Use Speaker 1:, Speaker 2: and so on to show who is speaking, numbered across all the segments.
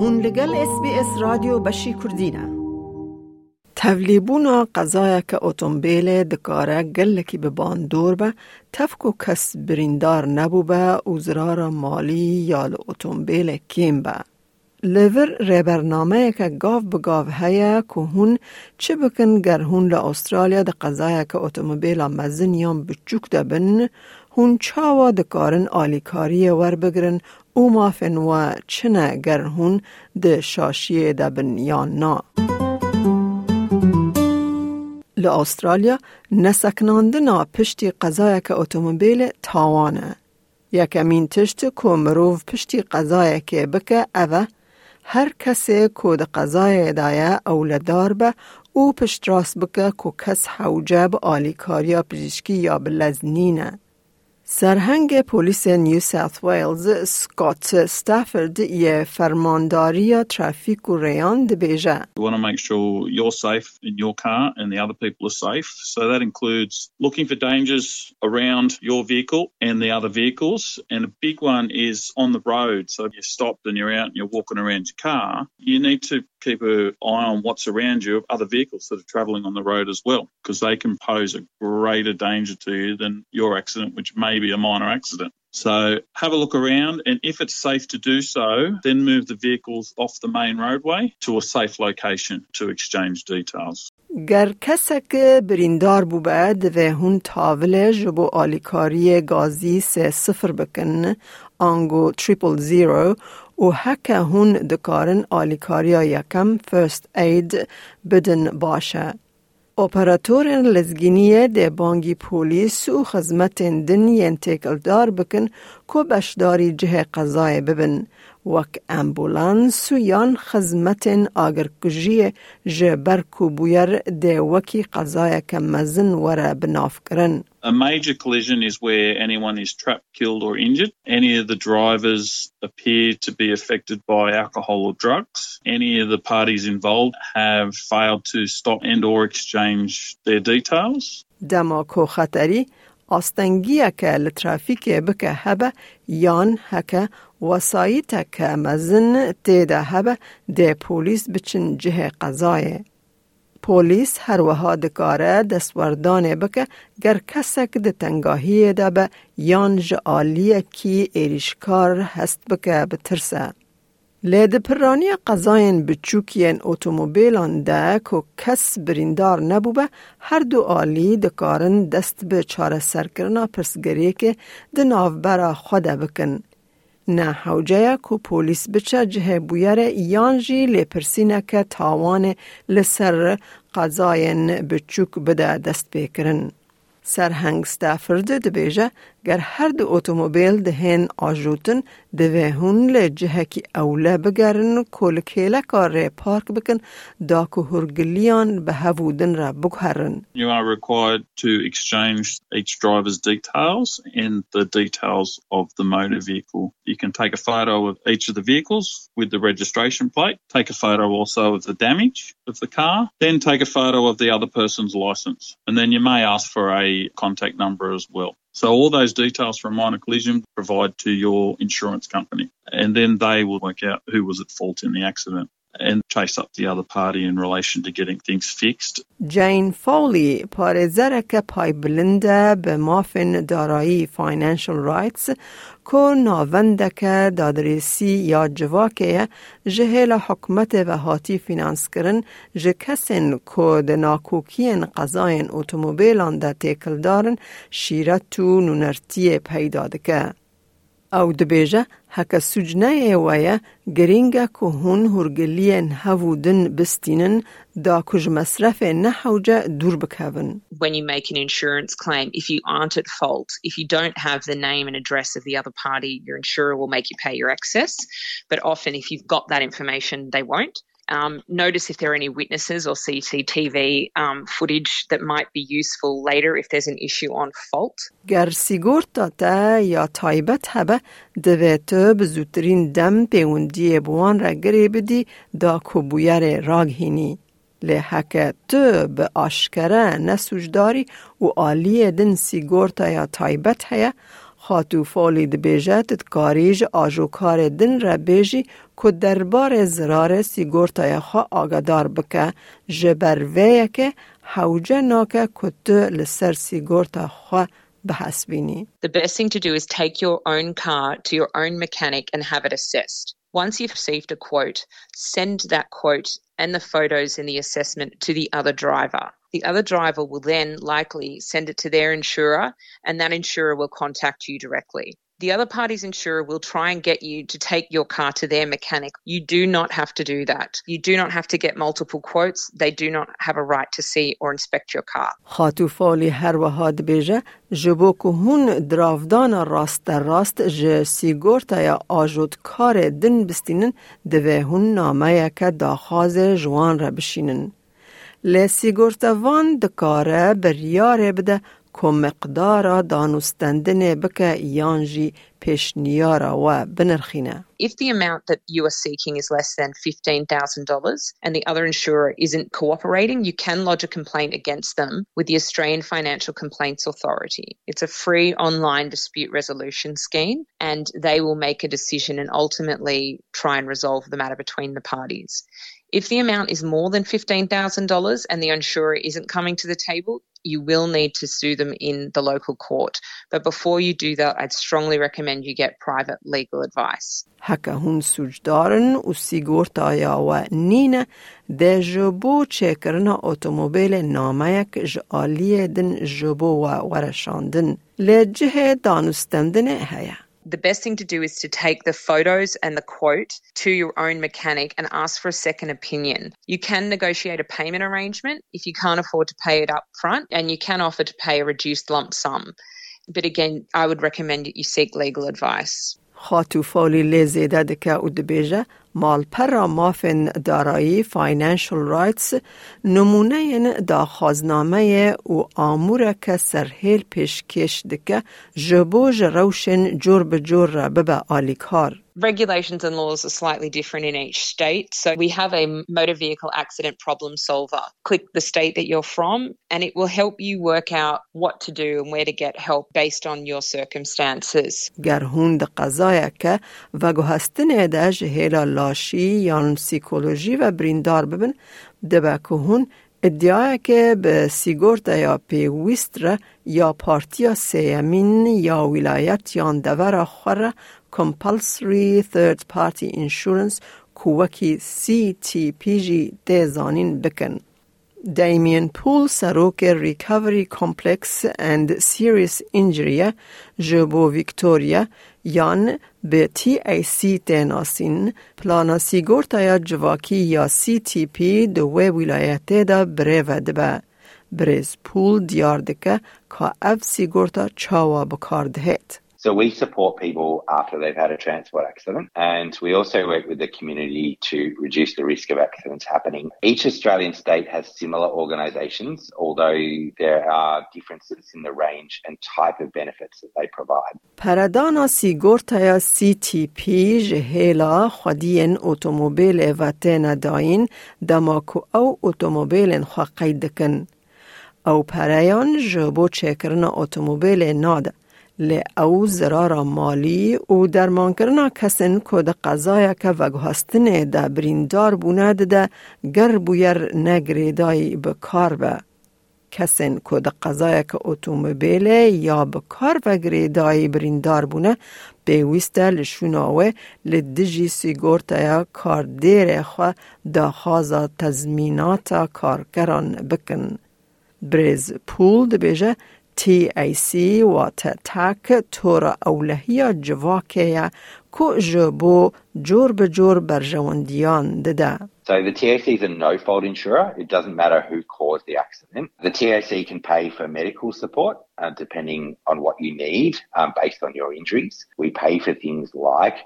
Speaker 1: هون لگل اس بی اس رادیو بشی کردینه توليبونا قضايا گل دكارة به ببان دور با تفکو كس بریندار نبو با اوزرار مالي یا لأوتومبيل کیم با لور ری برنامه که گاف بگاف گاف هیا که هون چه بکن گر هون لأسترالیا ده قضایا که اتومبیل مزن یا بچوک ده بن هون چاوا دکارن آلیکاری ور بگرن او مافن و چنه گر هون ده شاشیه ده بن یا نا. استرالیا نسکناندنا پشتی قضای که اتومبیل تاوانه. یکمین تشت که مروف پشتی قضای که بکه اوه هر کسی که ده قضای دایه اولدار به او پشت راست بکه که کس حوجب آلیکاریا پزشکی یا بلزنینه. سرهنگ پلیس نیو ساوت ویلز سکات استافورد یه فرمانداری ترافیک و ریان بیجه.
Speaker 2: We want to make sure you're safe in your car and the other people are safe. So that includes looking for dangers around your vehicle and the other vehicles. And a big one is on the road. So if you're stopped and you're out and you're walking around your car, you need to keep an eye on what's around you, other vehicles that are travelling on the road as well, because they can pose a greater danger to you than your accident, which may be a minor accident. So have a look around, and if it's safe to do so, then move the vehicles off the main roadway to a safe location to exchange details.
Speaker 1: گر کسک بریندار بو بعد و هون تاول جبو آلیکاری گازی سه صفر بکن آنگو تریپل زیرو و حکه هون دکارن آلیکاریا یکم فرست اید بدن باشه. ئۆپەراتۆرێن ده بانگی پولیس و خدمت دنیەن دار بکن که بشداری جه قضای ببن وک امبولانس و یان خزمت آگر کجی جه برکو بویر ده وکی قضای که مزن وره بناف کرن.
Speaker 2: A major collision is where anyone is trapped, killed, or injured. Any of the drivers appear to be affected by alcohol or drugs. Any of the parties involved have failed to stop and or exchange their details.
Speaker 1: دماکو خطری آستنگیه که لترافیک بکه هبه یان هکه وسایت که مزن تیده هبه ده پولیس بچن جه قضایه. پولیس هر وها دکاره دستوردان بکه گر کسک ده تنگاهی ده به یان جعالیه کی ایریشکار هست بکه بترسه. لید پرانی قضاین بچوکین اتومبیلان ده که کس بریندار نبوبه هر دو آلی دکارن دست به چاره سرکرنا پرسگریه که ده ناوبرا خوده بکن. نه حوجه کو پولیس بچه جه بویر یانجی لپرسینه که تاوان لسر قضاین بچوک بده دست بکرن. سرهنگ ستافرد دبیجه گر هر دو اتومبیل دهن آجوتن دوه هون لجه کی اوله بگرن کل کیله کار پارک بکن دا که هرگلیان به هفودن را بگهرن.
Speaker 2: You are required to exchange each driver's details and the details of the motor vehicle. You can take a photo of each of the vehicles with the registration plate, take a photo also of the damage of the car, then take a photo of the other person's license. And then you may ask for a contact number as well. So all those details from minor collision provide to your insurance company and then they will work out who was at fault in the accident.
Speaker 1: جین فولی پارێزەرە کە پایبلندە بە مافن دارایی فینانشل رایتس کۆ ناوەندەکە دادرێسی یا جوواکەیە ji hêla hokmetê ve hatî finanskirin ji kesên ku di nakokiyên qezayên otomobêlan de têkildarin şîret û nûnertiyê peyda dike. Ew dibêje
Speaker 3: When you make an insurance claim, if you aren't at fault, if you don't have the name and address of the other party, your insurer will make you pay your excess. But often if you've got that information, they won't. Um, notice if there are any witnesses or CCTV um, footage that might be useful later if there's an issue on fault.
Speaker 1: گر سیگورتا تا یا تایبت هبه دویت بزودترین دم پیوندی بوان را گری بدی دا کبویر راگ هینی. لحکه تو به آشکره نسوجداری و آلیه دن سیگورتا یا تایبت هیا خاتو فالی دبیجه تدکاریج آجوکار دن را بیجی که دربار زرار سیگورتای خواه آگدار بکه جبر ویه که حوجه ناکه که تو لسر سیگورتا خواه بحسبینی.
Speaker 3: The best thing to do is take your own car to your own mechanic and have it assessed. Once you've received a quote, send that quote and the photos in the assessment to the other driver. The other driver will then likely send it to their insurer, and that insurer will contact you directly. The other party's insurer will try and get you to take your car to their mechanic. You do not have to do that. You do not have to get multiple quotes. They do not have a right to see or inspect your car.
Speaker 1: خاتو فالی هر وهاد بیجه جبو که هون درافدان راست راست ج سیگورتا یا آجود کار دن بستینن دوه هون نامه که داخاز جوان را بشینن. لی سیگورتا وان دکاره بریاره بده که مقدار دانستندن بکه یانجی پیشنیارا و بنرخینه.
Speaker 3: If the amount that you are seeking is less than $15,000 and the other insurer isn't cooperating, you can lodge a complaint against them with the Australian Financial Complaints Authority. It's a free online dispute resolution scheme and they will make a decision and ultimately try and resolve the matter between the parties. If the amount is more than $15,000 and the insurer isn't coming to the table, you will need to sue them in the local court. But before you do that, I'd strongly recommend you get private legal advice.
Speaker 1: Haka hun sujdarın u nina wa waraşandın. Le heye
Speaker 3: the best thing to do is to take the photos and the quote to your own mechanic and ask for a second opinion. You can negotiate a payment arrangement if you can't afford to pay it up front, and you can offer to pay a reduced lump sum. But again, I would recommend that you seek legal advice.
Speaker 1: خاتو فالی لیزیده دکه او دبیجه مال پر مافن دارایی فاینانشل رایتس نمونه دا خازنامه و آمور که سرهیل پیشکش دکه جبو جروشن جور بجور را ببه آلیکار.
Speaker 3: regulations and laws are slightly different in each state. So we have a motor vehicle accident problem solver. Click the state that you're from and it will help you work out what to do and where to get help based on your circumstances.
Speaker 1: گر هون د قضایه که و گوهستن ده جهیلا لاشی یا سیکولوژی و بریندار ببن دبه که هون ادعای که به سیگورت یا پیویست را یا پارتیا سیمین یا ولایت یاندور آخر کمپلسری ثرد پارتی انشورنس کوکی سی تی پی جی دیزانین بکن. دیمین پول سروک ریکاوری کمپلکس اند سیریس انجریه جبو ویکتوریا یان به تی ای سی تناسین پلانا سیگورتایا جواکی یا سی تی پی دو وی ولایت دا بریود با. بریز پول دیار دکه که اف سیگورتا چاوا بکار دهید.
Speaker 4: So we support people after they've had a transport accident and we also work with the community to reduce the risk of accidents happening. Each Australian state has similar organisations, although there are differences in the range and type of benefits that they provide.
Speaker 1: پردانا سیگورتا CTP جهیلا خودین اتومبیل و تینا داین دماکو او اتومبیل خوا او پرایان جبو چکرنا اتومبیل ناد. ل او زرارا مالی او در مانکرنا کسن کد قزایا که و گاستن د بریندار بوند د گر بو ير نگری دای به. کار و کسن کد قزایا که اتومبیل یا به و گری داي بریندار بونه به وستل شونوه ل دجی سیگورتا یا کار دیره خو د خوازه تضمینات کارگران بکن. بکن. بریز پول ده بیجه TAC و تاک تورا اولهیا جواکیا کو جبو جور به جور برجواندیان دده.
Speaker 4: So the TAC is a no-fault insurer. It doesn't matter who caused the accident. The TAC can pay for medical support uh, depending on what you need um, based on your injuries. We pay for things like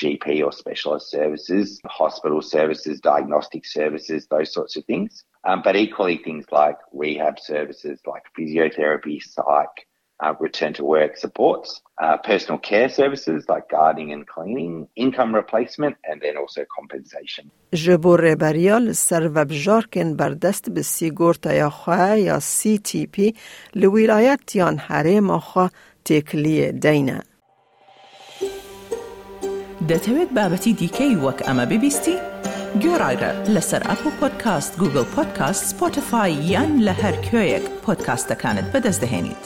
Speaker 4: GP or specialist services, hospital services, diagnostic services, those sorts of things. Um, but equally things like rehab services like physiotherapy, psych, uh, return to work supports, uh, personal care services like gardening and cleaning, income replacement, and then also compensation.
Speaker 1: جبو ریبریال سر و بجارکن بردست به سیگورتا یا خواه یا سی تی پی لولایت یان حریم خواه تکلیه دینه.
Speaker 5: دەتەوێت بابەتی دیکەی وەک ئەمە ببیستی؟ گۆڕایرە لەسەر ئەپ و پۆدکاست گوگل پۆدکاست سپۆتفاای یان لە هەر کوێیەک پۆدکاستەکانت بەدەستدەێنیت.